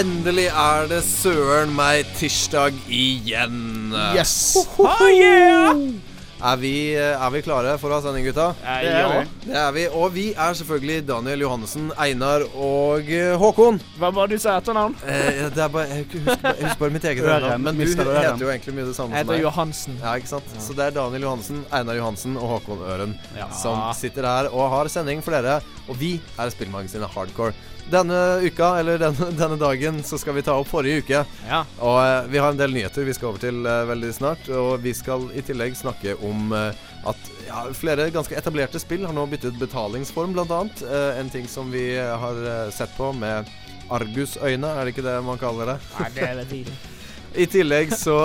endelig er det søren meg tirsdag igjen. Yes! Oh, yeah! Er vi, er vi klare for å ha sending, gutta? Eh, Det er ja. vi. Det er vi. Og vi er selvfølgelig Daniel Johannessen, Einar og eh, Håkon. Hva var det du sa etternavn? Eh, det er bare, jeg husker bare, jeg husker bare mitt eget navn. Men du heter jo egentlig mye det samme Jeg som heter meg. Johansen. Ja, ikke sant? Så det er Daniel Johansen, Einar Johansen og Håkon Øren Ja. som sitter her og har sending for dere. Og vi er spillmagasinet Hardcore. Denne uka, eller denne, denne dagen, så skal vi ta opp forrige uke. Ja. Og eh, vi har en del nyheter vi skal over til eh, veldig snart. Og vi skal i tillegg snakke om eh, at ja, flere ganske etablerte spill har nå byttet betalingsform, bl.a. Uh, en ting som vi har eh, sett på med argusøyne, er det ikke det man kaller det? Nei, det er det tidlig. I tillegg så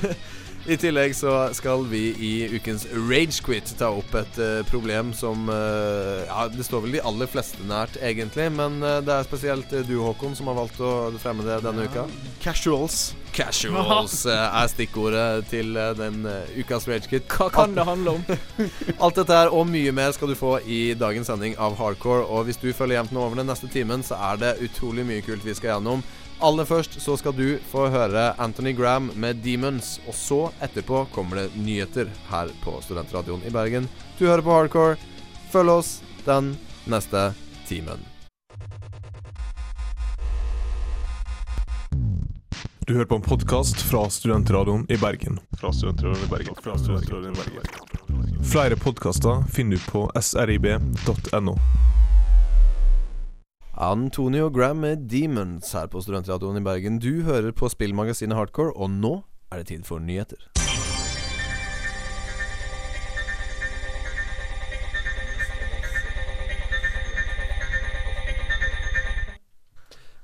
I tillegg så skal vi i ukens Ragequit ta opp et uh, problem som uh, Ja, det står vel de aller fleste nært, egentlig. Men uh, det er spesielt du, Håkon, som har valgt å fremme det denne uka. Casuals. Casuals er stikkordet til den ukas Ragequit. Hva kan det handle om? Alt dette her og mye mer skal du få i dagens sending av Hardcore. Og hvis du følger jevnt nå over den neste timen, så er det utrolig mye kult vi skal gjennom. Aller først så skal du få høre Anthony Graham med 'Demons'. Og så etterpå kommer det nyheter her på Studentradioen i Bergen. Du hører på Hardcore. Følg oss den neste timen. Du hører på en podkast fra Studentradioen i Bergen. Fra Studentradioen i Bergen. Fra Studentradioen i Bergen. Flere podkaster finner du på srib.no. Antonio Graham med 'Demons' her på Studentradioen i Bergen. Du hører på spillmagasinet Hardcore, og nå er det tid for nyheter.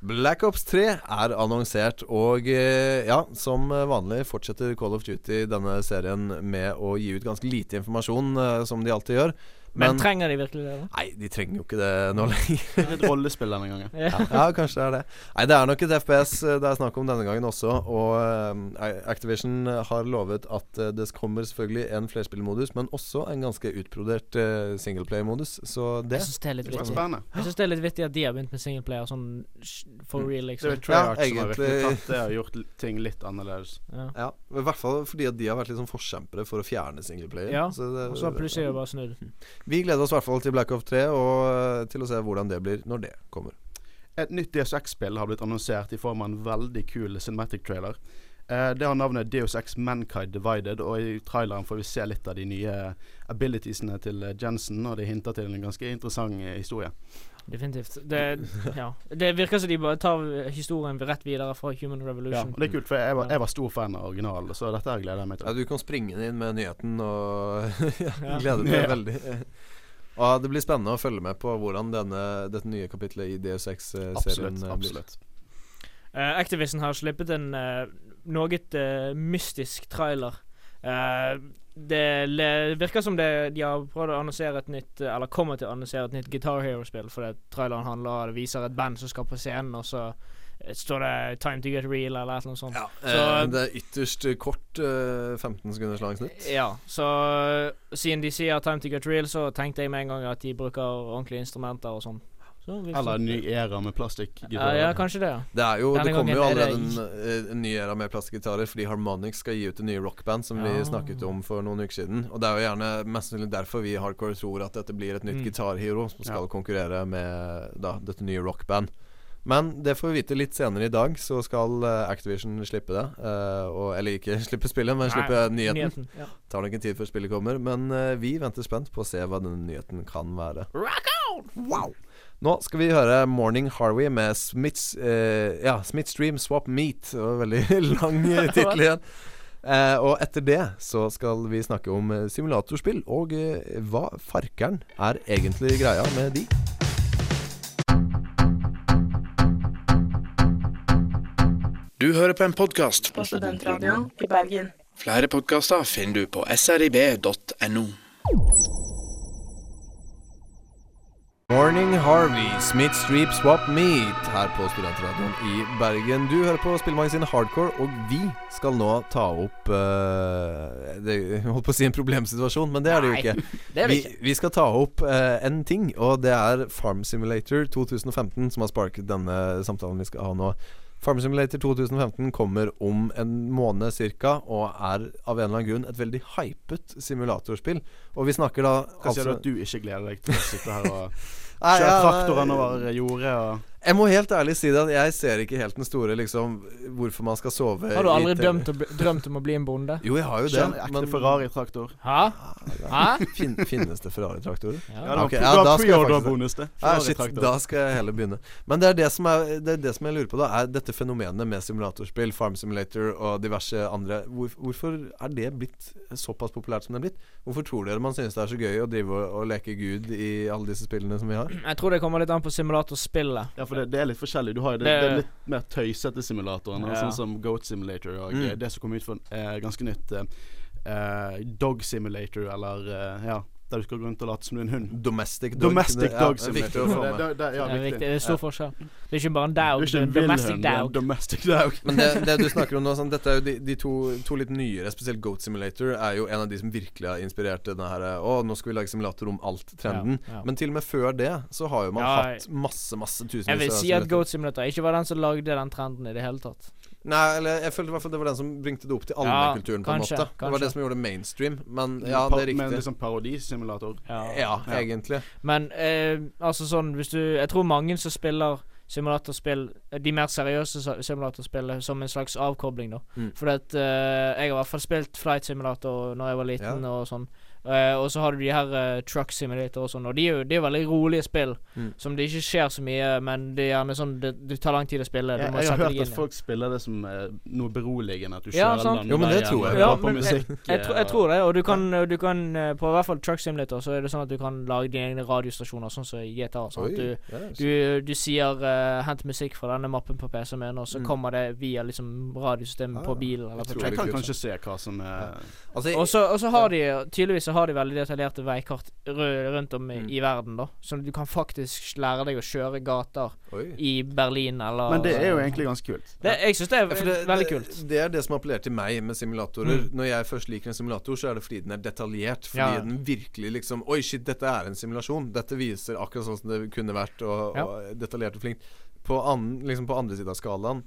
Black Ops 3 er annonsert, og eh, ja, som vanlig fortsetter Call of Duty denne serien med å gi ut ganske lite informasjon, eh, som de alltid gjør. Men trenger de virkelig det? da? Nei, de trenger jo ikke det nå lenger. Et rollespill denne gangen. Ja. Ja, kanskje det er det. Nei, det er nok et FPS eh, det er snakk om denne gangen også. Og uh, Activision har lovet at uh, det kommer selvfølgelig en flerspillmodus, men også en ganske utbrodert uh, singleplayer-modus. Så det Jeg syns det er litt Det vittig. Jeg synes det er litt vittig at de har begynt med singleplayer sånn for real, liksom. Det er liksom. Treyarch som har virkelig tatt det og gjort ting litt annerledes. Ja. Ja, I hvert fall fordi at de har vært litt sånn forkjempere for å fjerne singleplayer. Ja, Og så plutselig er det bare snudd. Vi gleder oss i hvert fall til Black Ops 3, og eh, til å se hvordan det blir når det kommer. Et nytt DSX-spill har blitt annonsert i form av en veldig kul cinematic trailer. Eh, det har navnet Deus Ex Mankind Divided, og i traileren får vi se litt av de nye abilitiesene til eh, Jensen, og det hinter til en ganske interessant historie. Definitivt. Det, ja. det virker som de bare tar historien rett videre fra Human Revolution. Ja, det er kult, for jeg var, jeg var stor fan av originalen, så dette gleder jeg meg Ja, til. du kan springe inn med nyheten og glede Ja. gleder meg Ja. veldig. Og det blir spennende å følge med på hvordan denne, dette nye kapitlet i DSX-serien Absolutt. blir. absolutt Uh, Activision har sluppet en uh, noe uh, mystisk trailer. Eh, det virker som det, de har prøvd å annonsere et nytt Eller kommer til å annonsere et nytt Guitar Hero-spill, fordi traileren handler Det viser et band som skal på scenen, og så eh, står det 'Time to get real' eller noe sånt. Ja, Så- eh, det er ytterst kort, eh, 15 sekunders lang snitt. Ja, så siden de sier 'time to get real', så tenkte jeg med en gang at de bruker ordentlige instrumenter og sånn. Så Eller en ny era med ja, plastikkgitarer. ja, kanskje det. ja Det er jo Det kommer jo er allerede en, en ny era med plastikkgitarer, fordi Harmonix skal gi ut en ny rockband, som vi snakket om for noen uker siden. Og det er jo gjerne mest sannsynlig derfor vi i Hardcore tror at dette blir et nytt Mm. gitarhero som skal Ja. konkurrere med da, dette nye rockband. Men det får vi vite litt senere i dag, så skal eh, Activision slippe det. Uh, og, eller ikke slippe spillet, men slippe Nei, nyheten. Ja. Tar nok en tid før spillet kommer, men uh, vi venter spent på å se hva denne nyheten kan være. Wow! Nå skal vi høre Morning Harvey med Smiths eh, Ja, Smithstream Swap Meet. Det var veldig lang tittel igjen. Eh, og etter det så skal vi snakke om eh, simulatorspill, og eh, hva farkeren er egentlig greia med de. Du hører på en podkast. på Studentradioen i Bergen. Flere podkaster finner du på srib.no. Morning Harvey, Smith Streep Swap Meet her på Studentradioen i Bergen. Du hører på Spillemagasinet Hardcore, og vi skal nå ta opp uh, det, holdt på å si en problemsituasjon, men det er det jo Nei, ikke. Det er Vi, vi ikke. vi skal ta opp uh, en ting, og det er Farm Simulator 2015 som har sparket denne samtalen vi skal ha nå. Farm Simulator 2015 kommer om en måned ca. og er av en eller annen grunn et veldig hypet simulatorspill. Og vi snakker da Hva sier du altså at du ikke gleder deg til å sitte her og kjøre traktorene over jordet og Jeg må helt ærlig si det at jeg ser ikke helt den store liksom hvorfor man skal sove Har du aldri drømt, å bli, drømt om å bli en bonde? Jo, jeg har jo det. kjøre en ekte Ferrari-traktor? Hæ? Hæ? Fin, finnes det Ferrari-traktorer? Ja, Ja. okay, ja, da skal jeg faktisk- det. Ah, shit, da skal jeg heller begynne. Men det er det som, er, det er det som jeg lurer på, da. Er dette fenomenet med simulatorspill, Farm Simulator og diverse andre hvor, Hvorfor er det blitt såpass populært som det er blitt? Hvorfor tror dere man synes det er så gøy å drive og, og leke gud i alle disse spillene som vi har? Jeg tror det kommer litt an på simulatorspillet. Ja, for det, det er litt forskjellig. Du har jo det, Det- det er litt mer tøysete simulatoren, Ja. sånn som Goat Simulator og Mm. det som kom ut for eh, ganske nytt, eh, eh, Dog Simulator, eller eh, ja, der du skal gå rundt og late som du er en hund. Domestic dog. Domestic det, ja, det er Det- det- det- ja, det, er viktig. det er stor forskjell. Det er ikke bare en dog. Det er en domestic en dog. domestic dog. Men det, det du snakker om nå, sånn, dette er jo de, de to, to litt nyere, spesielt Goat Simulator, er jo en av de som virkelig har inspirert denne her Å, nå skal vi lage simulator om alt-trenden. Ja, ja. Men til og med før det så har jo man Ja, hatt masse, masse tusenvis Jeg vil si at. Goat Simulator ikke var den som lagde den trenden i det hele tatt. Nei, eller jeg følte i hvert fall det var den som bringte det opp til Ja, allmennkulturen, på en kanskje, måte. Det var det som gjorde det mainstream. Men ja, det er riktig. liksom parodisimulator. Ja, Ja. egentlig. Men eh, altså sånn hvis du Jeg tror mange som spiller simulatorspill, eh, de mer seriøse simulatorspillene, som en slags avkobling, da. Mm. Fordi at eh, jeg har i hvert fall spilt Flight Simulator Når jeg var liten, Ja. og sånn. Eh, og så har du de her uh, Truck Simulator og sånn, og de er jo de er veldig rolige spill. Mm. Som det ikke skjer så mye, men det er gjerne sånn Det, det tar lang tid å spille. Ja, Jeg, må jeg har hørt at folk spiller det som uh, noe beroligende. At du Ja, kjører sant. den Jo, men det veien tror jeg Ja, hører på musikk. jeg-. Jeg, jeg tror det, og du kan, du kan På i hvert fall Truck Simulator så er det sånn at du kan lage dine egne radiostasjoner, sånn som i GTA. Sånn at du ja, Du, du sier 'hent musikk fra denne mappen på PC-en min', og så Mm. kommer det via liksom radiosystemet Ah, på bilen eller Jeg på tror Jeg kan kanskje se hva som er Altså, så, og så har de Tydeligvis så har de veldig detaljerte veikart rundt om i, Mm. i verden, da. Så du kan faktisk lære deg å kjøre gater oi. i Berlin eller Men det er jo egentlig ganske kult. det, Jeg syns det er Ja, det, veldig det, kult. Det er det som appellerer til meg med simulatorer. Mm. Når jeg først liker en simulator, så er det fordi den er detaljert. Fordi Ja. den virkelig liksom Oi, shit, dette er en simulasjon. Dette viser akkurat sånn som det kunne vært, og, Ja. og detaljert og flinkt. På, an, liksom på andre siden av skalaen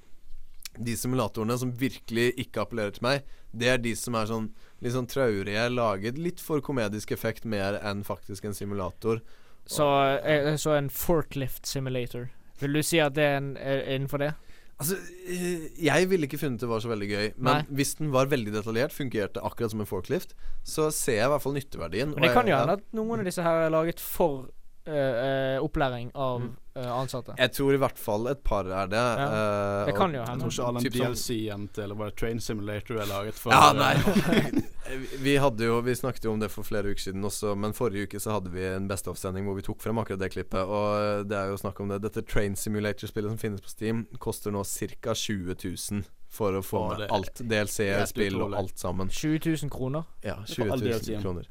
de simulatorene som virkelig ikke appellerer til meg, det er de som er sånn litt sånn traurige, laget litt for komedisk effekt mer enn faktisk en simulator. Så jeg så en forklift simulator. Vil du si at det er, en, er innenfor det? Altså, eh, jeg ville ikke funnet det var så veldig gøy. Men Nei. hvis den var veldig detaljert, fungerte akkurat som en forklift, så ser jeg i hvert fall nytteverdien. Men det kan jo hende at noen av disse her er laget for uh, uh, opplæring av Mm. Eh, ansatte. Jeg tror i hvert fall et par er det. eh, Det kan jo hende. Jeg tror ikke all den Typ sånn- DLC-en til Var Train Simulator er laget for Ja, eh, nei Vi hadde jo Vi snakket jo om det for flere uker siden også, men forrige uke så hadde vi en Best Off-sending hvor vi tok frem akkurat det klippet. Og det er jo snakk om det. Dette Train Simulator-spillet som finnes på Steam, koster nå ca. 20 000 for å få med det- alt. Helt spill og alt sammen. 20 000 kroner? Ja, Det er 20 000 kroner.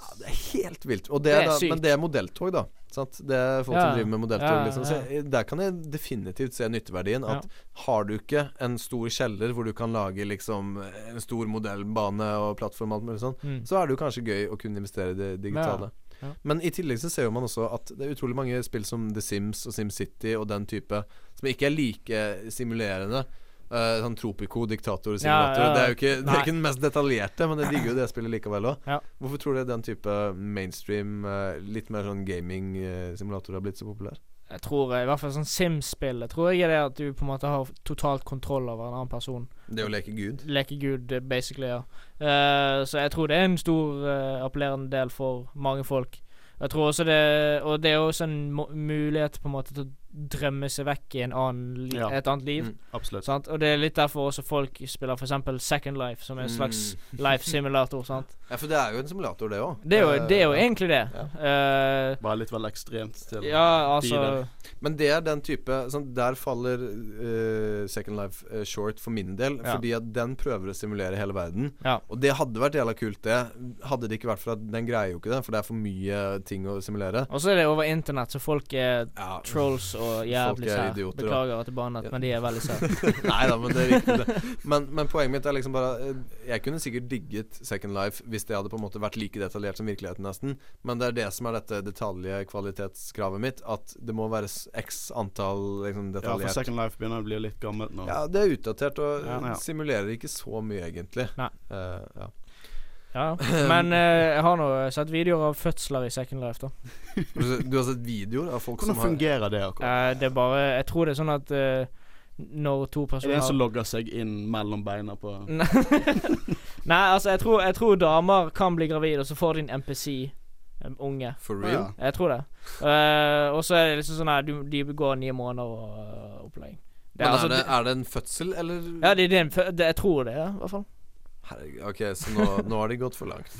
Ja, det er helt vilt. Og det, Det er da, men det er modelltog, da. Sant? Det er folk Ja. som driver med modelltog. Liksom. Ja. der kan jeg definitivt se nytteverdien. At har du ikke en stor kjeller hvor du kan lage liksom en stor modellbane og plattform og sånt, Mm. så er det jo kanskje gøy å kunne investere i det digitale. Men i tillegg så ser man også at det er utrolig mange spill som The Sims og SimCity og den type som ikke er like simulerende. Uh, sånn Tropico, diktatorsimulator. Ja, ja. Det er jo ikke, det er ikke den mest detaljerte, men jeg digger jo det spillet likevel òg. Ja. Hvorfor tror du den type mainstream, uh, litt mer sånn gaming-simulator har blitt så populær? Jeg tror eh, i hvert fall sånn Sims-spill Jeg tror jeg er det at du på en måte har totalt kontroll over en annen person. Det å leke gud? Leke gud, basically, ja. Eh, så jeg tror det er en stor eh, appellerende del for mange folk. Jeg tror også det Og det er også en mulighet på en måte til å drømme seg vekk i en annen li Ja. et annet liv. Mm. Absolutt. Sant? Og det er litt derfor også folk spiller f.eks. Second Life, som er en slags Mm. life-simulator. sant? Ja, for det er jo en simulator, det òg. Det jo, det er jo egentlig det. Eh, Bare litt vel ekstremt til ja, altså tider. Men det er den type sånn, Der faller uh, Second Life uh, short for min del. Ja. Fordi at den prøver å simulere hele verden. Ja. Og det hadde vært jævla kult, det. Hadde det ikke vært for at den greier jo ikke det. For det er for mye ting å simulere. Og så er det over internett, så folk er Ja, trolls og jævlig er sær. Beklager at er bannet, men de er veldig sære. Nei da, men det er riktig, det. Men, men poenget mitt er liksom bare eh, Jeg kunne sikkert digget Second Life hvis det hadde på en måte vært like detaljert som virkeligheten, nesten. Men det er det som er dette detaljkvalitetskravet mitt. At det må være x antall liksom, Ja, for. Second Life begynner å bli litt gammelt nå. Ja, det er utdatert og Ja, ja. simulerer ikke så mye, egentlig. Nei. Uh, ja. Ja. Men eh, jeg har nå sett videoer av fødsler i Second Life, da. Du har sett- Du har sett videoer av folk Hvordan som har fungerer det akkurat? Eh, det er bare Jeg tror det er sånn at eh, når to Er det personer en som logger seg inn mellom beina på Nei, Nei, altså, jeg tror, jeg tror damer kan bli gravide, og så får de en MPC. En unge. For Ja. real? Jeg tror det. Eh, og så er det liksom sånn her du, De går ni måneder og uh. Det Men er, altså, er, det, det, er det en fødsel, eller? ja, det, det, er en fø- det, jeg tror det, ja, i hvert fall. Herregud, ok, så nå, nå har de gått for langt.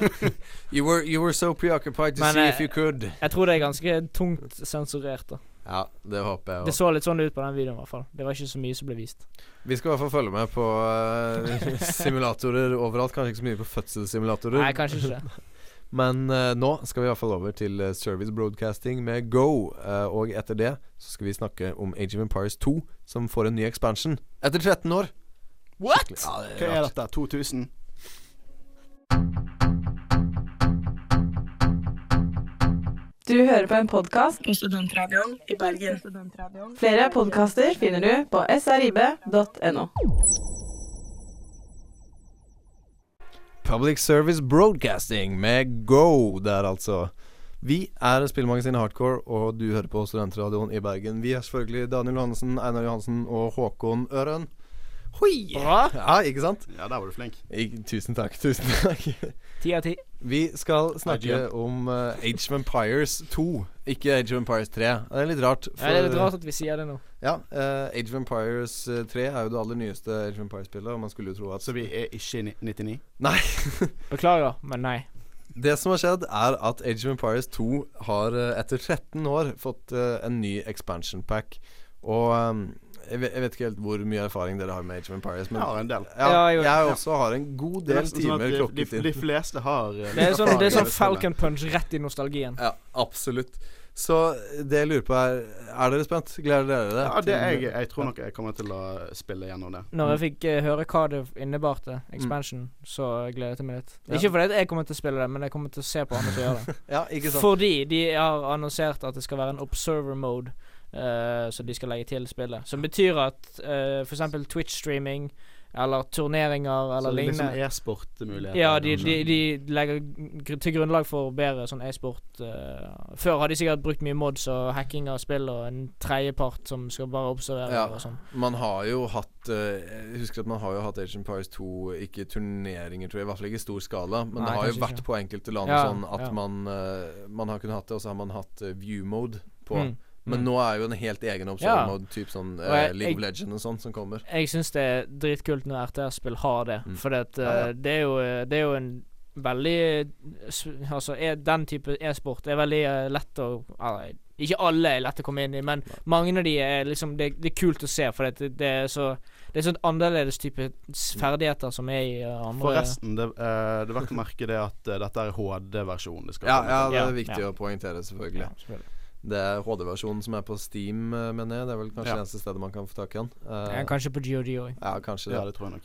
you, were, you were so preoccupied to Men, see eh, if you could. Jeg tror det er ganske tungt sensurert. da Ja, det håper jeg Det så litt sånn ut på den videoen, i hvert fall. Det var ikke så mye som ble vist. Vi skal i hvert fall følge med på uh, simulatorer overalt. Kanskje ikke så mye på fødselssimulatorer. Nei, kanskje ikke det. Men uh, nå skal vi i hvert fall over til eh, Service Broadcasting med Go. Uh, og etter det så skal vi snakke om Age of Empires 2, som får en ny expansion. Etter 13 år. What?! Ja, det Hva er er dette? 2000? Du hører på en podkast i Studentradioen i Bergen. Flere podkaster finner du på srib.no. Public Service Broadcasting med Go der, altså. Vi er spillmagasinet Hardcore, og du hører på Studentradioen i Bergen. Vi er selvfølgelig Daniel Johansen, Einar Johansen og Håkon Øren. Hoi! Bra! Ja, ikke sant? Ja, der var du flink. Ik tusen takk. Tusen takk. Ti av ti. Vi skal snakke IGN. om uh, Age of Empires 2, ikke Age of Empires 3. Det er litt rart. Ja, det er litt rart at vi sier det nå. Ja, Uh, Age of Empires eh, 3 er jo det aller nyeste Age of Empires-spillet, og man skulle jo tro at Så vi er ikke i 99? Nei. Beklager, men nei. Det som har skjedd, er at Age of Empires 2 har eh, etter 13 år fått uh, en ny expansion pack. Og eh, jeg, vet, jeg vet ikke helt hvor mye erfaring dere har med Age of Empires, men har en del. ja, Ja, jeg, jeg ja. også har en god del sånn timer de, klokket de, inn. de fleste har eh, Det er sånn, det er sånn Falcon Punch rett i nostalgien. Ja, absolutt. Så det jeg lurer på, er Er dere spent? Gleder dere dere? Ja, det er jeg, jeg tror nok jeg kommer til å spille gjennom det. Når jeg fikk uh, høre hva det innebarte, expansion, så gledet jeg meg litt. Ikke fordi jeg kommer til å spille det, men jeg kommer til å se på andre som gjør det. Ja, ikke sant? Fordi de har annonsert at det skal være en observer mode, eh, som de skal legge til spillet. Som betyr at uh, f.eks. Twitch-streaming eller turneringer eller så det er lignende liksom e-sportmuligheter. Ja, de, de, de legger gr- til grunnlag for bedre sånn e-sport. Uh, før har de sikkert brukt mye mods og hacking av spill og en tredjepart som skal bare observere Ja. og sånn. Man har jo hatt uh, Jeg husker at man har jo hatt Agent of 2 Ikke turneringer, tror jeg, i hvert fall ikke i stor skala. Men Nei, det har jo vært ikke. på enkelte land Ja, sånn at ja. man uh, Man har kunnet hatt det, og så har man hatt uh, view mode på. Mm. Men Mm. nå er jo en helt egen observer Ja. typ sånn Og eh, jeg- League of Legends og sånn, som kommer. Jeg syns det er dritkult når RTS-spill har det, Mm. for det, ja. det er jo Det er jo en veldig Altså, er, den type e-sport er veldig uh, lett å uh, Ikke alle er lett å komme inn i, men mange av de er liksom Det, det er kult å se, for det, det er så Det er sånn annerledes type ferdigheter som er i uh, andre Forresten, det, eh, det er verdt å merke det at eh, dette er HD-versjonen det skal Ja, ja, det er viktig ja. å poengtere, selvfølgelig. Ja, selvfølgelig. Det er HD-versjonen som er på Steam, eh, mener jeg. Det er vel kanskje Ja. det eneste stedet man kan få tak i den. Uh, Ja, kanskje på GOG òg. ja, kanskje det. Ja, det tror jeg nok.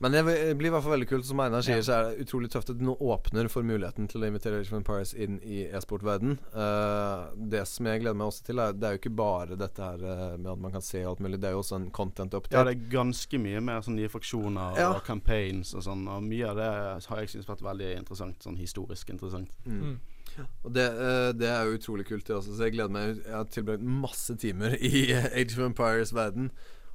Men det blir i hvert fall veldig kult. Som Einar sier, Ja. så er det utrolig tøft at du nå åpner for muligheten til å invitere Age of Empires inn i e-sportverden. Uh, det som jeg gleder meg også til, er det er jo ikke bare dette her med at man kan se alt mulig. Det er jo også en content update. Ja, det er ganske mye mer sånn nye fraksjoner Ja. og campaigns og sånn, og mye av det har jeg syntes vært veldig interessant. Sånn historisk interessant. Mm. Og det, eh, det er jo utrolig kult, det også. Så jeg gleder meg. Jeg har tilbrakt masse timer i Age of Empires-verden.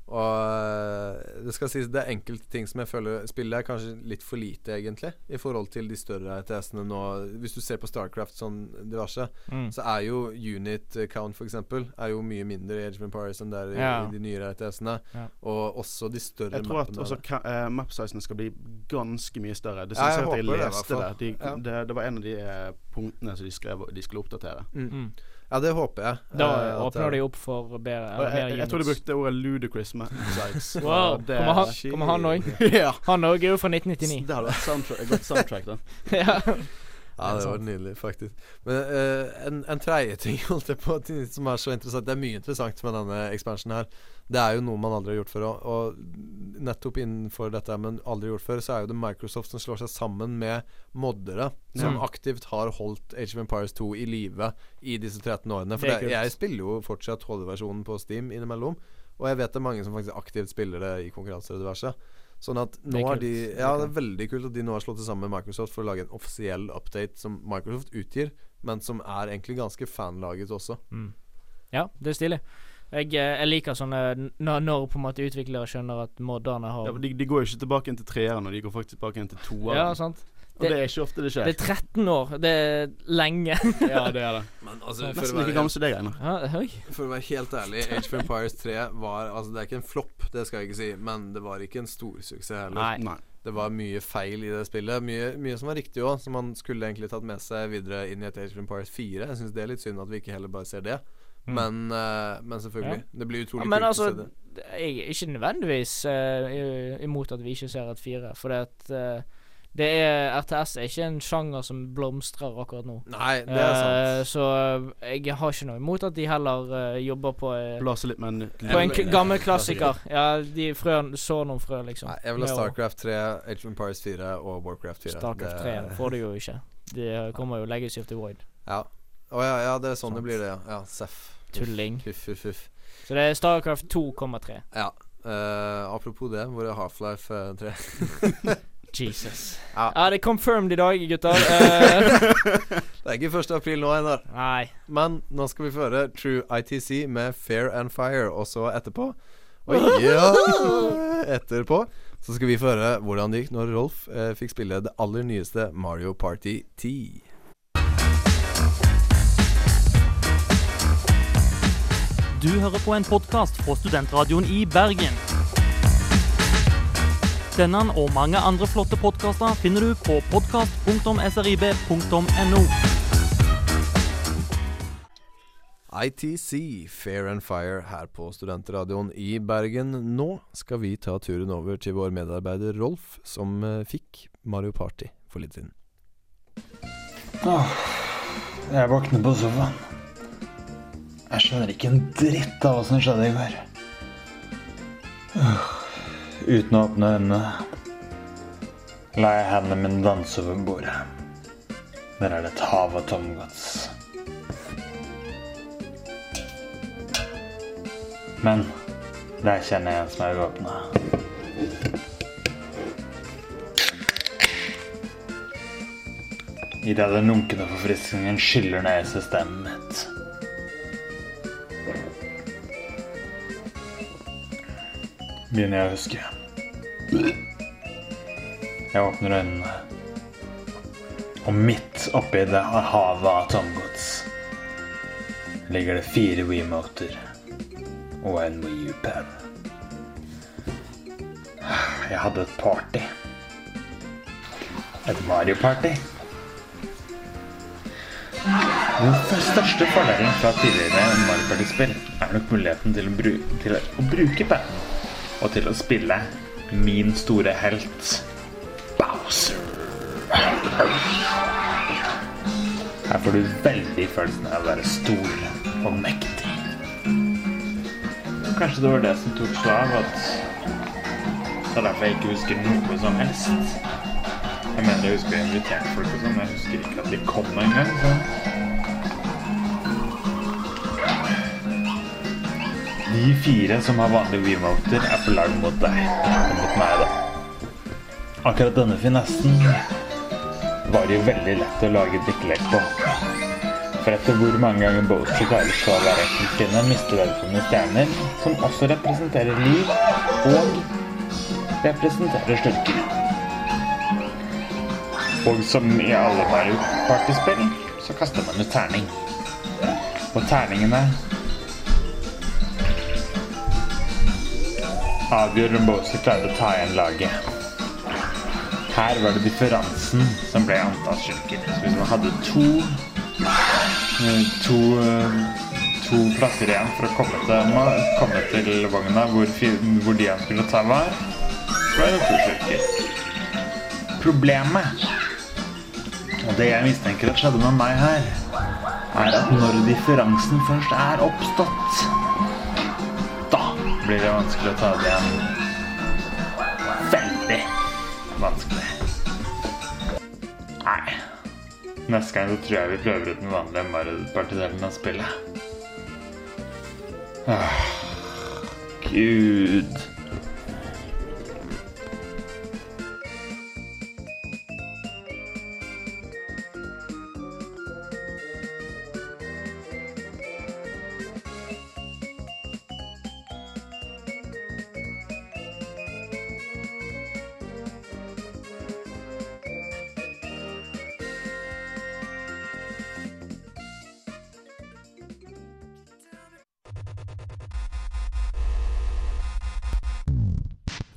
Og eh, det skal sies det er enkelte ting som jeg føler spillet er kanskje litt for lite, egentlig, i forhold til de større RTS-ene nå. Hvis du ser på Starcraft sånn diverse, Mm. så er jo unit count, for eksempel, er jo mye mindre i Age of Empires enn det er i, Ja. i de nyere RTS-ene. Ja. Og også de større mappene. Jeg tror at også uh, map-sizene skal bli ganske mye større. Det synes jeg jeg at jeg leste det. De, Ja. det. Det var en av de eh, punktene som de skrev de skulle oppdatere. Mm. Ja, det håper jeg. Da eh, åpner de opp for bedre eller jeg, jeg, tror de units. brukte ordet 'ludicrous map-sites'. Wow. Kommer han, kommer han òg? ja. Han òg er jo fra 1999. Det hadde vært soundtrack, godt soundtrack, da. ja. Ja, det var nydelig, faktisk. Men eh, en, en tredje ting holdt jeg på som er så interessant Det er mye interessant med denne ekspansjonen her. Det er jo noe man aldri har gjort før. Og, og nettopp innenfor dette, men aldri gjort før, så er jo det Microsoft som slår seg sammen med moddere som mm. aktivt har holdt Age of Empires 2 i live i disse 13 årene. For Det det, jeg spiller jo fortsatt HD-versjonen på Steam innimellom. Og jeg vet det er mange som faktisk aktivt spiller det i konkurranser og diverse. Sånn at nå er har de Ja, det er veldig kult at de nå har slått seg sammen med Microsoft for å lage en offisiell update som Microsoft utgir, men som er egentlig ganske fanlaget også. Mm. ja, det er stilig. Jeg, eh, jeg liker sånne når, når på en måte utviklere skjønner at modderne Ja, har for de, de går jo ikke tilbake inn til treeren, og de går faktisk tilbake inn til toeren. Ja, sant. og det er ikke ofte det skjer. Det er 13 år. Det er lenge. ja, det er det. Men altså, for Nesten like være, gammel som deg, Einar. ja, for å være helt ærlig, Age of Empires 3 var Altså, det er ikke en flopp, det skal jeg ikke si, men det var ikke en storsuksess heller. Nei. Nei. Det var mye feil i det spillet. Mye, mye som var riktig òg, som man skulle egentlig tatt med seg videre inn i et Age of Empires 4. Jeg syns det er litt synd at vi ikke heller bare ser det. Mm. Men, uh, men selvfølgelig. Det blir Ja, utrolig men kult altså, å se det. jeg er ikke nødvendigvis uh, imot at vi ikke ser et fire. For det at eh, det er RTS er ikke en sjanger som blomstrer akkurat nå. Nei, det er sant. Uh, så jeg har ikke noe imot at de heller uh, jobber på uh, Blåser litt med en På en k gammel klassiker. Ja, de frø, så noen frø, liksom. Nei, jeg vil ha Starcraft 3, Age of Empires 4 og Warcraft 4. Starcraft Det- 3 får du jo ikke. Det kommer jo Legacy of the Void. Ja. Å ja, ja, det er sånn sånn. det blir, det. Ja, ja Seff. Tulling. Huff, huff, huff. Så det er Starcraft 2,3. Ja. Uh, apropos det, hvor er Half-Life uh, 3? Jesus. Ja. Ja, det er confirmed i dag, gutter. Eh, Det er ikke 1. april nå, Einar. nei. Men nå skal vi føre True ITC med Fair and Fire, og så etterpå Oi, ja Etterpå så skal vi føre hvordan det gikk når Rolf eh, fikk spille det aller nyeste Mario Party 10. Du hører på en podkast fra Studentradioen i Bergen. Denne og mange andre flotte podkaster finner du på podkast.srib.no. ITC, Fair and Fire, her på Studentradioen i Bergen. Nå skal vi ta turen over til vår medarbeider Rolf, som eh, fikk Mario Party for litt siden. Åh, jeg våkner på sofaen. Jeg skjønner ikke en dritt av hva som skjedde i går. Uten å åpne øynene la jeg hendene mine danse over bordet. Der er det et hav av tomgods. Men der kjenner jeg en som er åpna. Idet den lunkne forfriskningen skyller ned i systemet mitt. Begynner jeg å huske. Jeg åpner øynene. Og midt oppi det havet av tomgods ligger det fire Wiimoter og en U-pen. Jeg hadde et party. Et Mario-party. Den største fordelen fra tidligere Mario Party-spill er nok muligheten til å, bru til å bruke pennen og til å spille min store helt Bowser. Her får du veldig følelsen av å være stor og mektig. Kanskje det var det som tok slag, at det er derfor jeg ikke husker noe som helst. Jeg mener jeg husker jeg inviterte folk og sånn, men jeg husker ikke at de kom engang. De fire som har vanlige remoter, er på lag mot deg. Og mot meg, da. Akkurat denne finessen var det jo veldig lett å lage drikkelek på. For etter hvor mange ganger Bowser klarer så å være enkeltstående, mister verdenene stjerner, som også representerer liv og representerer styrker. Og som i alle Mario Party-spill, så kaster man ut terning. Og terningene avgjør om Bowser klarer å ta igjen laget. Her var det differansen som ble antall styrker. Hvis man hadde to eh, to, eh, to plasser igjen for å komme til, komme til vogna hvor, hvor de han skulle ta var, så var det to styrker. Problemet, og det jeg mistenker at skjedde med meg her, er at når differansen først er oppstått, blir det vanskelig å ta det igjen. Veldig vanskelig. Nei. Neste gang så tror jeg vi prøver ut den vanlige Mario-partidelen av spillet. Åh, Gud.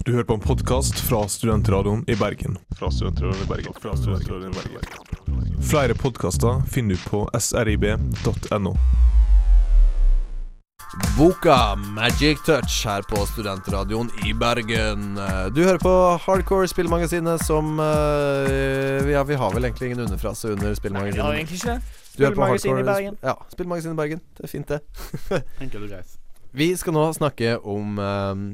Du hører på en podkast fra Studentradioen i Bergen. Fra Studentradioen i Bergen. Fra Studentradioen i Bergen. Flere podkaster finner du på srib.no. Boka Magic Touch her på Studentradioen i Bergen. Du hører på Hardcore Spillmagasinet som eh, Ja, vi har vel egentlig ingen underfrase under Nei, vi har Spillmagasinet. egentlig ikke det. Du hører på Spillmagasinet i Bergen. Ja, Spillmagasinet i Bergen. Det er fint, det. Enkelt og greit. Vi skal nå snakke om eh,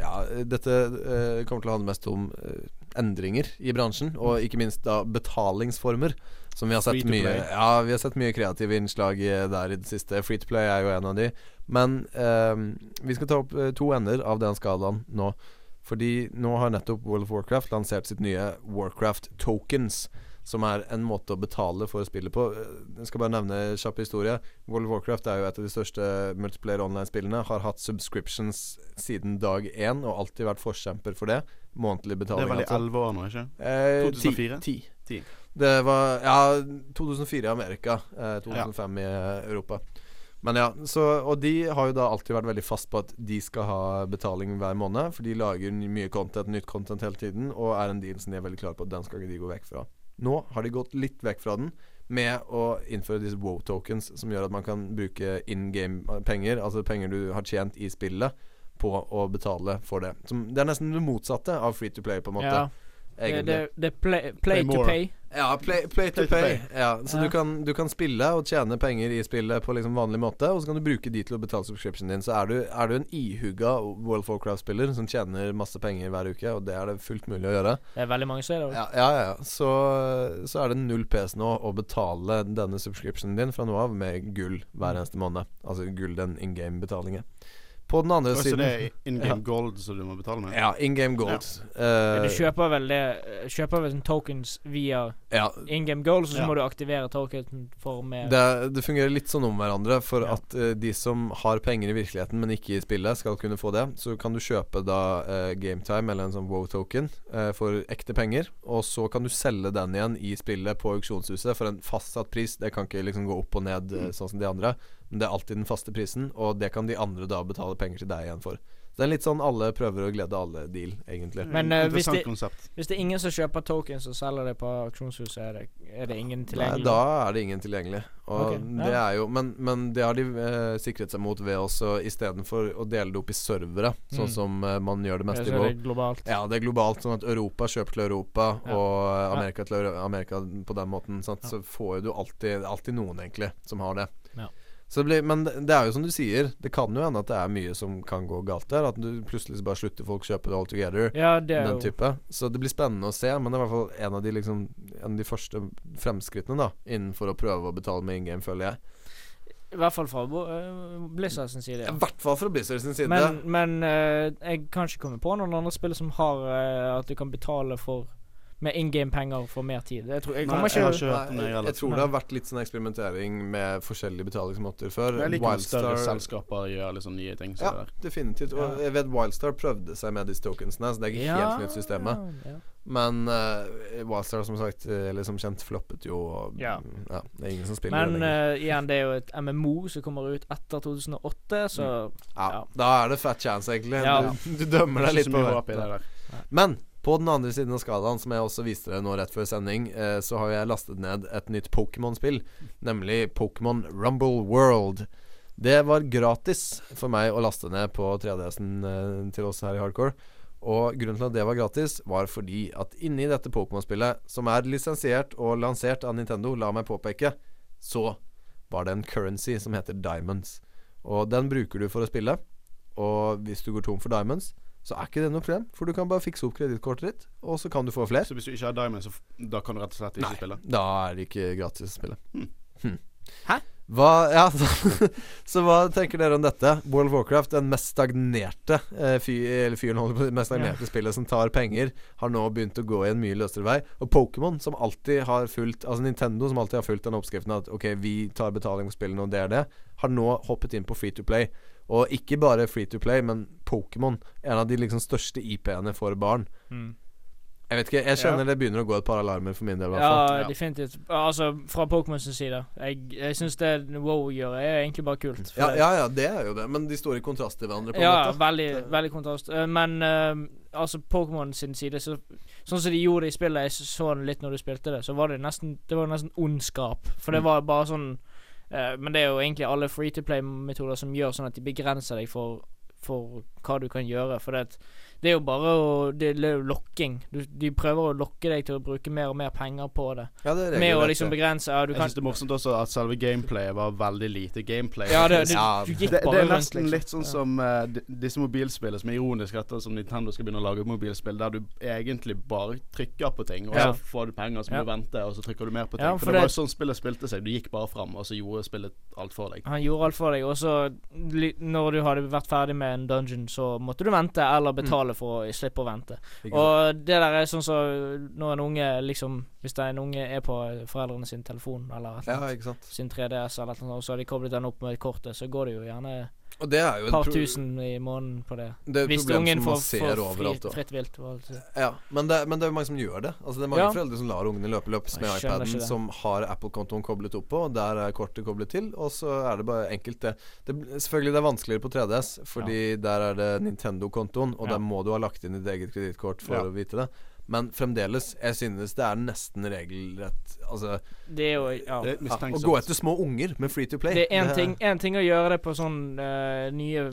Ja, dette uh, kommer til å handle mest om uh, endringer i bransjen, og ikke minst da betalingsformer. Som vi har sett mye. Ja, vi har sett mye kreative innslag eh, der i det siste. Free to play er jo en av de. Men uh, vi skal ta opp to ender av den skalaen nå. Fordi nå har nettopp World of Warcraft lansert sitt nye Warcraft Tokens. Som er en måte å betale for spillet på. Eh, Jeg skal bare nevne kjapp historie. World of Warcraft er jo et av de største multiplayer online-spillene. Har hatt subscriptions siden dag én og alltid vært forkjemper for det. Månedlig Det betaling. er vel i altså. elleve år nå, ikke? Eh, 2004? Ti. Ti. Det var Ja, 2004 i Amerika. Eh, 2005 i eh, Europa. Men ja, så, Og de har jo da alltid vært veldig fast på at de skal ha betaling hver måned. For de lager mye content, nytt content hele tiden, og er en deal som de er veldig klare på at den skal ikke de gå vekk fra. Nå har de gått litt vekk fra den med å innføre disse wow tokens, som gjør at man kan bruke in game-penger, altså penger du har tjent i spillet, på å betale for det. Som, det er nesten det motsatte av free to play, på en måte. Ja. Det, egentlig. det, det er play, play, Play to more. pay. Ja, play, play to Play to pay. pay. Ja, så Ja. Du, kan, du kan spille og tjene penger i spillet på liksom vanlig måte, og så kan du bruke de til å betale subscriptionen din. Så er du, er du en ihugga World of Warcraft-spiller som tjener masse penger hver uke, og det er det fullt mulig å gjøre, Det er veldig mange som gjør det. ja, ja, ja, ja. Så, så er det null PS nå å betale denne subscriptionen din fra nå av med gull hver eneste måned. Altså gull, den in game-betalingen. På den andre siden det er in game Ja. gold som du må betale med? Ja, in game gold. Men Uh, Du kjøper vel det Kjøper vel tokens via ja, in game gold, så Ja. må du aktivere token for mer Det, det fungerer litt sånn om hverandre. For Ja. at uh, de som har penger i virkeligheten, men ikke i spillet, skal kunne få det. Så kan du kjøpe da uh, gametime eller en sånn wow-token uh, for ekte penger. Og så kan du selge den igjen i spillet på auksjonshuset for en fastsatt pris. Det kan ikke liksom gå opp og ned eh, sånn som de andre. Men det er alltid den faste prisen, og det kan de andre da betale penger til deg igjen for. Så det er litt sånn alle prøver å glede alle-deal, egentlig. Men, uh, hvis det- Hvis det er ingen som kjøper tokens og selger det på auksjonshuset, er det, er det ingen Nei, tilgjengelig? da er det ingen tilgjengelig. Og Ok, det er jo Men, men det har de eh, sikret seg mot ved også istedenfor å dele det opp i servere, sånn Mm. som eh, man gjør det meste i WoW. globalt. Ja, det er globalt, sånn at Europa kjøper til Europa, Ja. og eh, Ja. Amerika til Amerika på den måten. Sant? Ja. Så får jo du alltid alltid noen, egentlig, som har det. Ja. Så det blir, men det er jo som du sier, det kan jo hende at det er mye som kan gå galt der. At du plutselig bare slutter folk kjøpe det all together Ja, det den jo type. Så det blir spennende å se, men det er i hvert fall en av de liksom En av de første fremskrittene da innenfor å prøve å betale med in game, føler jeg. I hvert fall fra uh, eh, Blizzard sin side. I hvert fall fra Blizzard sin side. Men, men uh, jeg kan ikke komme på noen andre spill som har uh, at du kan betale for med in game-penger for mer tid. Jeg, tror, jeg Nei, kommer jeg har ikke Nei, jeg, jeg tror det har vært litt sånn eksperimentering med forskjellige betalingsmåter før. Jeg liker når større selskaper gjør sånn nye ting. Ja, der. definitivt. Og jeg vet Wildstar prøvde seg med disse tokensene, så det er ikke helt nytt systemet. ja. Men uh, Wildstar, som sagt, eh, eller som kjent, floppet jo. Og, Ja. ja, det er ingen som spiller Men uh, igjen, det er jo et MMO som kommer ut etter 2008, så ja, ja. Da er det fat chance, egentlig. Ja. Du, du dømmer deg litt på det. det der. Men på den andre siden av skalaen, som jeg også viste deg nå rett før sending, eh, så har jeg lastet ned et nytt Pokémon-spill, nemlig Pokémon Rumble World. Det var gratis for meg å laste ned på 3DS-en eh, til oss her i Hardcore. Og grunnen til at det var gratis, var fordi at inni dette Pokémon-spillet, som er lisensiert og lansert av Nintendo, la meg påpeke, så var det en currency som heter Diamonds. Og den bruker du for å spille. Og hvis du går tom for Diamonds, så er ikke det noe problem, for du kan bare fikse opp kredittkortet ditt, og så kan du få flere. Så hvis du ikke har Diamond, så f da kan du rett og slett ikke Nei. spille? Da er det ikke gratis å spille. Hmm. Hmm. Hæ? Hva Ja, så, så hva tenker dere om dette? World of Warcraft, den mest stagnerte eh, fy, eller fyren holder på det mest stagnerte spillet som tar penger, har nå begynt å gå i en mye løsere vei. Og Pokémon, som alltid har fulgt Altså Nintendo, som alltid har fulgt den oppskriften at OK, vi tar betaling for spillene, og det er det, har nå hoppet inn på free to play. Og ikke bare free to play, men Pokémon, en av de liksom største IP-ene for barn. mm. Jeg vet ikke, jeg kjenner det begynner å gå et par alarmer for min del. Ja. Ja. definitivt. Altså, fra Pokémons side. Jeg, jeg syns det WoW gjør, er egentlig bare kult. Ja, ja, ja, det er jo det, men de står i kontrast til hverandre. på en Ja, måte veldig, veldig kontrast. Eh, Men uh, altså Pokémon sin side så, Sånn som de gjorde i spillet, jeg så det litt når du spilte det, så var det nesten Det var nesten ondskap. For det Mm. var bare sånn uh, Men det er jo egentlig alle free to play-metoder som gjør sånn at de begrenser deg for, for hva du kan gjøre. For det, at- det er jo bare å Det er jo lokking. Du, de prøver å lokke deg til å bruke mer og mer penger på det. Ja, det er Med å liksom begrense ja, du Jeg syns det er morsomt også at selve gameplayet var veldig lite gameplay. Ja, det, det, Ja, du Det, gikk det bare er rundt, nesten liksom. litt sånn som uh, disse mobilspillene som er ironisk etter som Nintendo skal begynne å lage mobilspill, der du egentlig bare trykker på ting, og Ja. så får du penger, så må Ja. du vente, og så trykker du mer på ting. Ja, for, for det var jo sånn spillet spilte seg. Du gikk bare fram, og så gjorde spillet alt for deg. Han gjorde alt for deg, og så når du hadde vært ferdig med en dungeon, så måtte du vente eller betale for å slippe å vente. Og det der er sånn som når en unge liksom Hvis det er en unge er på foreldrene sin telefon eller et Ja, sin 3DS eller et og så har de koblet den opp med kortet, så går det jo gjerne Og det er jo et par tusen i måneden på det. Det er et Hvis problem ungen får, får overalt. fritt vilt. Ja, men det, men det er mange som gjør det. Altså Det er mange Ja. foreldre som lar ungene løpe løps med iPaden, som har Apple-kontoen koblet opp på, og der er kortet koblet til, og så er det bare enkelt, det. det selvfølgelig det er vanskeligere på 3DS, fordi der er det Nintendo-kontoen, og Ja. der må du ha lagt inn ditt eget kredittkort for Ja. å vite det. Men fremdeles, jeg synes det er nesten regelrett Altså Det er jo Ja. Det er ja, Å gå etter små unger med free to play Det er én ting, en ting å gjøre det på sånn uh, nye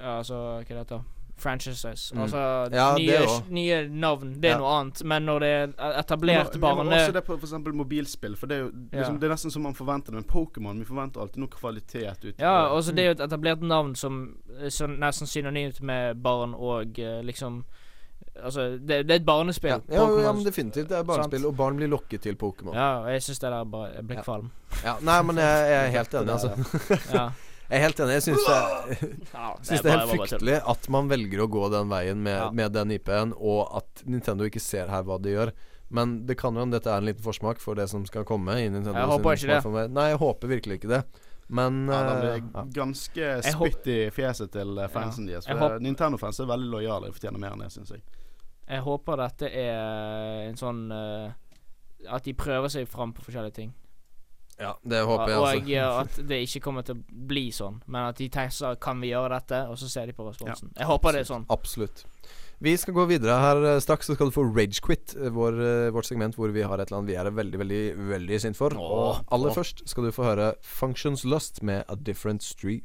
Altså, hva det heter Franchises. Mm. Altså Ja, nye, nye navn. Det er Ja. noe annet. Men når det er etablert Men, men også det på eksempel mobilspill, for det er jo Ja. liksom, Det er nesten som man forventer det. Men Pokémon, vi forventer alltid noe kvalitet ut Ja, Også det. det er jo et etablert navn som som så nesten synonymt med barn og eh, liksom Altså, det, det er et barnespill. ja, ja, ja, men definitivt. Det er barnespill, Sant. og barn blir lokket til Pokémon. Ja. Ja, og jeg syns det der bare Jeg blir kvalm. nei, men jeg, jeg er helt enig, altså. Ja. Jeg er helt enig. Jeg syns det ja det er helt fryktelig at man velger å gå den veien med, Ja. med den IP-en, og at Nintendo ikke ser her hva de gjør. Men det kan jo hende dette er en liten forsmak for det som skal komme i Nintendo. Jeg håper ikke det. Nei, jeg håper virkelig ikke det. Men Ja, eh, det blir ganske spytt i fjeset til eh, fansen deres. For Nintendo-fans er veldig lojale og fortjener mer enn det, syns jeg. Jeg håper dette er en sånn uh, At de prøver seg fram på forskjellige ting. ja, det håper jeg og altså. eh, at det ikke kommer til å bli sånn, men at de tenker kan vi gjøre dette, og så ser de på responsen. Jeg håper det er sånn. Absolutt. Vi skal gå videre her eh, straks, så skal du få Ragequit, eh, vår, eh, vårt segment hvor vi har et eller annet vi er veldig, veldig, veldig sint for. og aller åh. først skal du få høre Functions Lust med A Different Street.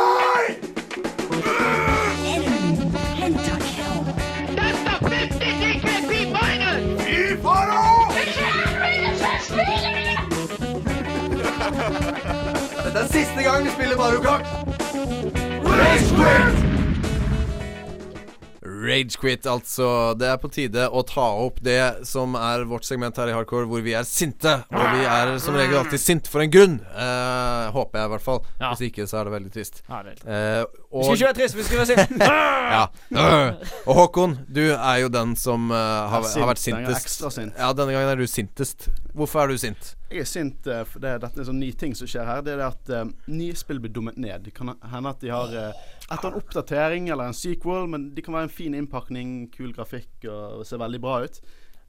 Dette er siste gang vi spiller Mario Kart! Ragequit, altså. Det er på tide å ta opp det som er vårt segment her i Hardcore, hvor vi er sinte. Og vi er som regel alltid sint for en grunn. Eh, håper jeg, i hvert fall. Ja. Hvis ikke, så er det veldig trist. Ja, det Eh, Vi skal ikke være trist, vi skal være sinte. ja. Øh. Og Håkon, du er jo den som uh, har, er har vært sint. Er sintest. sint. Ja, denne gangen er du sintest. Hvorfor er du sint? Jeg er sint uh, for det, dette er en sånn ny ting som skjer her. Det er det at uh, nye spill blir dummet ned. Det kan hende at de har uh, etter en oppdatering eller en sequel, men de kan være en fin innpakning, kul grafikk og se veldig bra ut.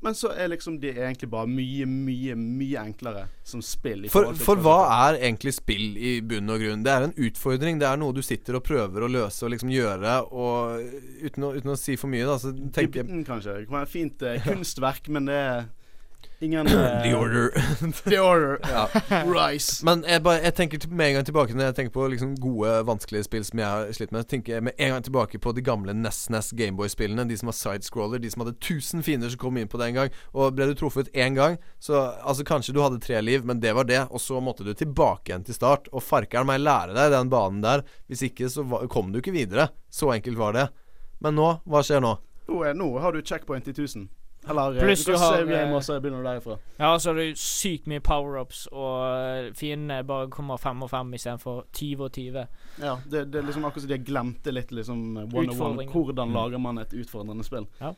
Men så er liksom de egentlig bare mye, mye, mye enklere som spill. i For, for hva er egentlig spill i bunn og grunn? Det er en utfordring. Det er noe du sitter og prøver å løse og liksom gjøre, og uten å, uten å si for mye, da, så tenker Dybden, kanskje. Det kan være fint eh, kunstverk, men det er ingen eh, The Order. The Order. Ja. Rise. Men jeg, bare, jeg tenker med en gang tilbake når jeg tenker på liksom gode, vanskelige spill som jeg har slitt med. tenker jeg med en gang tilbake på de gamle Ness Ness Gameboy-spillene. De som var sidescroller, de som hadde 1000 fiender som kom inn på det en gang. Og ble du truffet én gang, så altså kanskje du hadde tre liv, men det var det. Og så måtte du tilbake igjen til start. Og farkeren meg lære deg den banen der. Hvis ikke så kom du ikke videre. Så enkelt var det. Men nå, hva skjer nå? Nå, nå har du checkpoint i 1000. Eller eh, Pluss du har, game eh, også, begynner du derifra. Ja, så har du sykt mye power-ups, og eh, fiendene bare kommer fem og fem istedenfor 20 og 20. Ja, det, det er liksom akkurat som de glemte litt liksom one on one. Hvordan lager man et utfordrende spill? Ja.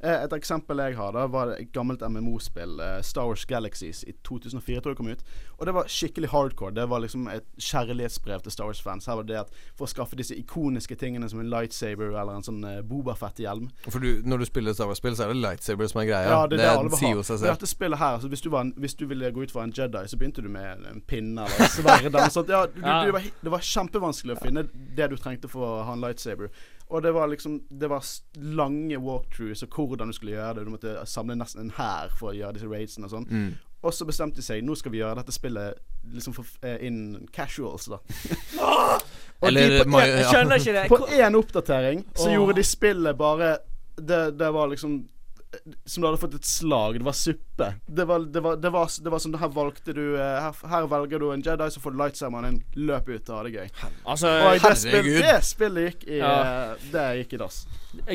Eh, Et eksempel jeg har, da var et gammelt MMO-spill, eh, Star Wars Galaxies, i 2004 tror jeg kom ut. Og det var skikkelig hardcore. Det var liksom et kjærlighetsbrev til Star Wars-fans. Her var det at For å skaffe disse ikoniske tingene som en lightsaber eller en sånn uh, Bobafett-hjelm. For du, når du spiller Star Wars-spill, så er det lightsaber som er greia. Ja, det det alle vil sier jo seg selv. dette spillet her, altså hvis, du var en, hvis du ville gå ut for en Jedi, så begynte du med en pinne eller en sverd. Ja, du. Var, det var kjempevanskelig å finne det du trengte for å ha en lightsaber. Og det var liksom Det var lange walkthroughs og hvordan du skulle gjøre det. Du måtte samle nesten en hær for å gjøre disse raidsene og sånn. Mm. Og så bestemte de seg nå skal vi gjøre dette spillet liksom for, eh, in casuals, da. Eller de på en- Jeg skjønner ikke det. på én oppdatering så oh. gjorde de spillet bare det, det var liksom Som du hadde fått et slag. Det var suppe. Det var, det var, det var, det var sånn Her valgte du eh, her, her velger du en Jedi, så får du lightsameren din. Løp ut og ha det gøy. Altså, Og det, spill, herregud. det spillet gikk i Ja. eh, Det gikk i dass.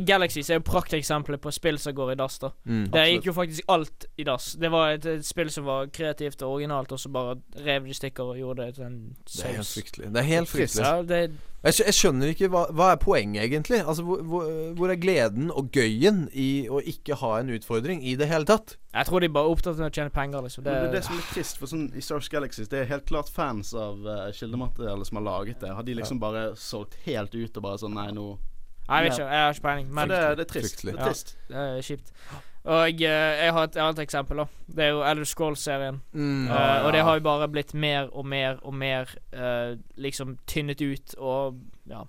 Galaxies er jo prakteksempelet på spill som går i dass, da. Mm. Det gikk jo faktisk alt i dass. Det var et, et spill som var kreativt og originalt, og så bare rev de stykker og gjorde det til en Det er helt fryktelig. Det er helt fryktelig. Ja, det, Jeg, jeg skjønner ikke hva, hva er poenget, egentlig. Altså, hvor, hvor, hvor er gleden og gøyen i å ikke ha en utfordring i det hele tatt? jeg tror de bare er opptatt av å tjene penger, liksom. Det, Det, det er det som er trist, for sånn i Stars Galaxies Det er helt klart fans av uh, kildematerialet som har laget det. Har de liksom bare solgt helt ut og bare sånn Nei, nå Nei, jeg vet ikke. Jeg har ikke peiling. Men det, det er trist. Fryktelig. Det er trist. det er kjipt. Og jeg, jeg har et annet eksempel, da. Det er jo Elder Scrolls-serien. Mm. Eh, og det har jo bare blitt mer og mer og mer uh, liksom tynnet ut og ja.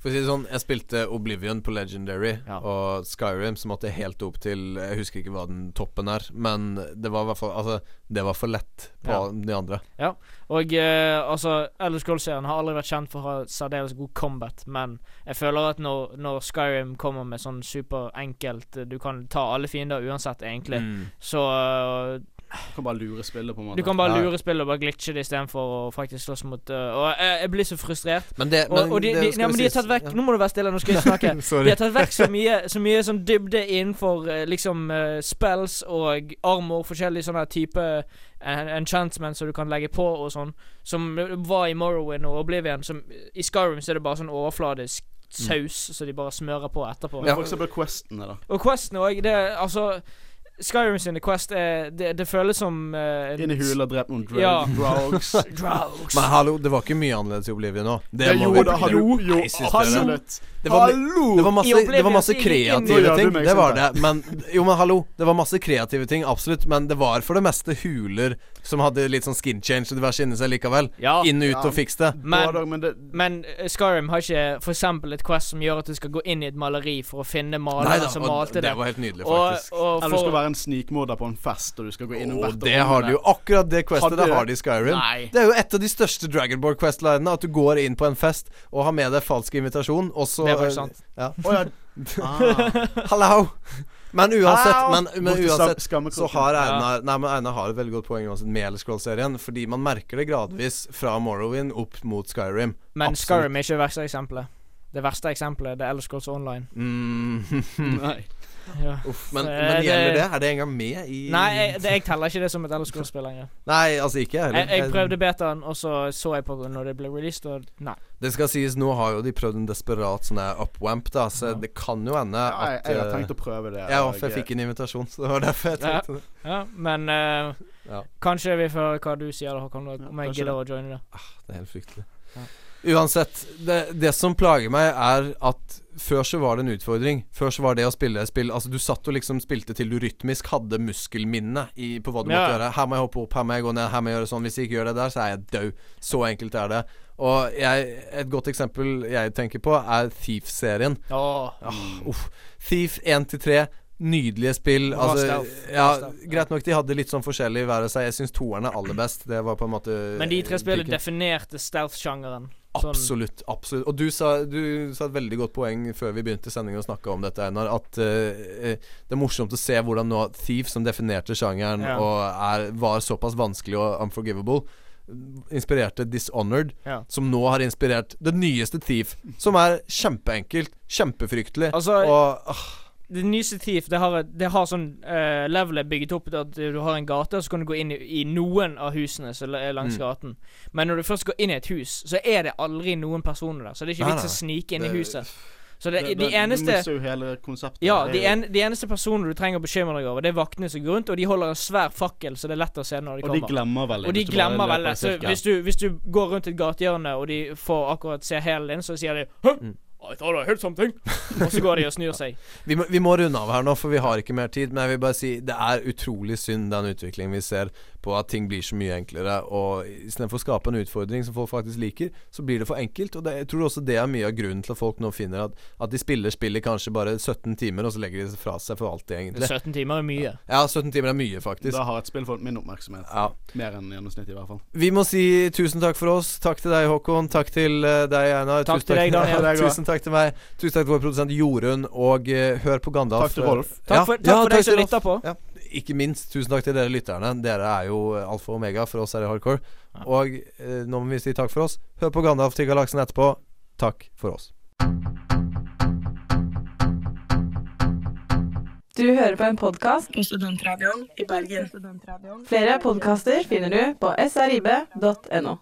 For å si det sånn, jeg spilte Oblivion på Legendary, Ja. og Skyrim, så måtte jeg helt opp til Jeg husker ikke hva den toppen er, men det var i hvert fall Altså, det var for lett på Ja. de andre. Ja, Og eh, altså, Elder Scrolls-serien har aldri vært kjent for å ha særdeles god combat, men jeg føler at når, når Skyrim kommer med sånn superenkelt eh, Du kan ta alle fiender uansett, egentlig, Mm. så eh, Du kan bare lure spillet, på en måte. Du kan bare lure spillet og bare glitche det istedenfor å faktisk slåss mot uh, Og jeg, jeg blir så frustrert. Men det Og, men og de, det de, ja, men de har tatt vekk ja. Nå må du være stille, nå skal jeg snakke. De har tatt vekk så mye Så mye sånn dybde innenfor eh, liksom uh, spells og armor, forskjellige sånne type en enchantment som du kan legge på og sånn, som var i Morrowind og Oblivion. Som I Skyrim så er det bare sånn overfladisk saus som de bare smører på etterpå. Ja, for eksempel Questene, da. Og Questene òg. Det er altså Skyrim sine Quest er Det, det føles som uh, Inn i hula, drept noen drugs. Ja. Drugs. Men hallo, det var ikke mye annerledes i Oblivion nå. Det, Det jo vi da, hallo. Jo, hallo. det? var, Hallo! det var, masse, det var masse kreative ting. meg Det var det. Men jo, men hallo. Det var masse kreative ting, absolutt. Men det var for det meste huler som hadde litt sånn skin change og diverse inni seg likevel. Ja, Inn og ut Ja. og fiks det. men men det, Men eh, Skyrim har ikke for eksempel et quest som gjør at du skal gå inn i et maleri for å finne maleren som malte det det. var helt nydelig, Og, faktisk. og eller du skal for være en snikmorder på en fest, og du skal gå inn og Og det har de jo. Akkurat det questet det har de i Skyrim. Nei. Det er jo et av de største Dragonborg Quest-linene. At du går inn på en fest og har med deg falsk invitasjon, og så Det er faktisk sant. Ja. Oh, ja. Ah. Hallo! Men uansett, men, men uansett så har Einar Nei, men Einar har et veldig godt poeng uansett med Elder Scrolls-serien. Fordi man merker det gradvis fra Morrowind opp mot Skyrim. Men Absolutt. Skyrim er ikke det verste eksempelet. Det verste eksempelet det er Elder Scrolls Online. Mm. Nei. Ja. Uff, men, men gjelder det- det? Er det engang med i Nei, jeg, det, jeg teller ikke det som et Scrolls-spill lenger. Nei, altså ikke jeg Jeg, jeg prøvde betaen, og så så jeg på når det ble released, og nei. Det skal sies, nå har jo de prøvd en desperat sånn upwamp, da, så Ja. det kan jo hende Ja, jeg, at jeg har eh, tenkt å prøve det. Ja, for jeg fikk en invitasjon, så det var derfor jeg tenkte det. Ja, men uh, Ja. kanskje vi får høre hva du sier, da, Håkon, om jeg gidder å joine det. Det er helt fryktelig. Ja. Uansett, det, det som plager meg, er at før så var det en utfordring. Før så var det å spille spill Altså, du satt og liksom spilte til du rytmisk hadde muskelminne i, på hva du måtte gjøre. Her må jeg hoppe opp, her må jeg gå ned, her må jeg gjøre sånn. Hvis jeg ikke gjør det der, så er jeg død. Så enkelt er det. Og jeg, et godt eksempel jeg tenker på, er Thief-serien. Oh. Ah. Thief 1-3. Nydelige spill. Altså, ja, greit nok de hadde litt sånn forskjellig hver av seg. Jeg syns toeren er aller best. Det var på en måte men de tre spillene definerte stealth-sjangeren. Sånn- Absolutt. absolutt Og du sa, du sa et veldig godt poeng før vi begynte sendingen å snakke om dette, Einar. At eh, det er morsomt å se hvordan nå Thief, som definerte sjangeren Ja. og er, var såpass vanskelig og unforgivable, inspirerte Dishonored, Ja. som nå har inspirert det nyeste Thief, som er kjempeenkelt, kjempefryktelig. Altså, og ah, Det nyeste Thief det har, det har sånn uh, levelet bygget opp at du har en gate, og så kan du gå inn i, i noen av husene som er langs Mm. gaten. Men når du først går inn i et hus, så er det aldri noen personer der. Så det er ikke vits å snike inn i huset. Så det, Det- de det- eneste mister jo hele konseptet. Ja, de, en, de eneste personene du trenger å bekymre deg over, det er vaktene som går rundt, og de holder en svær fakkel, så det er lett å se når de Og de glemmer veldig. Og de glemmer veldig. Så hvis du, hvis du går rundt et gatehjørne, og de får akkurat se hælen din, så sier de Hæ? Mm. I thought I heard something. og så går de og snur seg. vi, må, vi må runde av her nå, for vi har ikke mer tid. Men jeg vil bare si det er utrolig synd den utviklingen vi ser på at ting blir så mye enklere. Og istedenfor å skape en utfordring som folk faktisk liker, så blir det for enkelt. Og det, jeg tror også det er mye av grunnen til at folk nå finner at, at de spiller spillet kanskje bare 17 timer, og så legger de det fra seg for alltid, egentlig. 17 timer er mye. Ja, 17 timer er mye, faktisk. Da har et spill fått min oppmerksomhet. Ja. Mer enn gjennomsnittet, i hvert fall. Vi må si tusen takk for oss. Takk til deg, Håkon. Takk til eh, deg, Einar. Takk Tusen til deg, Daniel. Tusen takk til meg. Tusen takk til vår produsent Jorunn, og uh, hør på Gandalf. Takk til Rolf. Takk for, takk Ja, for deg som lytta på. Ja. Ikke minst tusen takk til dere lytterne. Dere er jo alfa og omega for oss her i Hardcore. Og eh, nå må vi si takk for oss. Hør på Gandalf til galaksen etterpå. Takk for oss. Du hører på en podkast på Studentradioen i Bergen. Flere podkaster finner du på srib.no.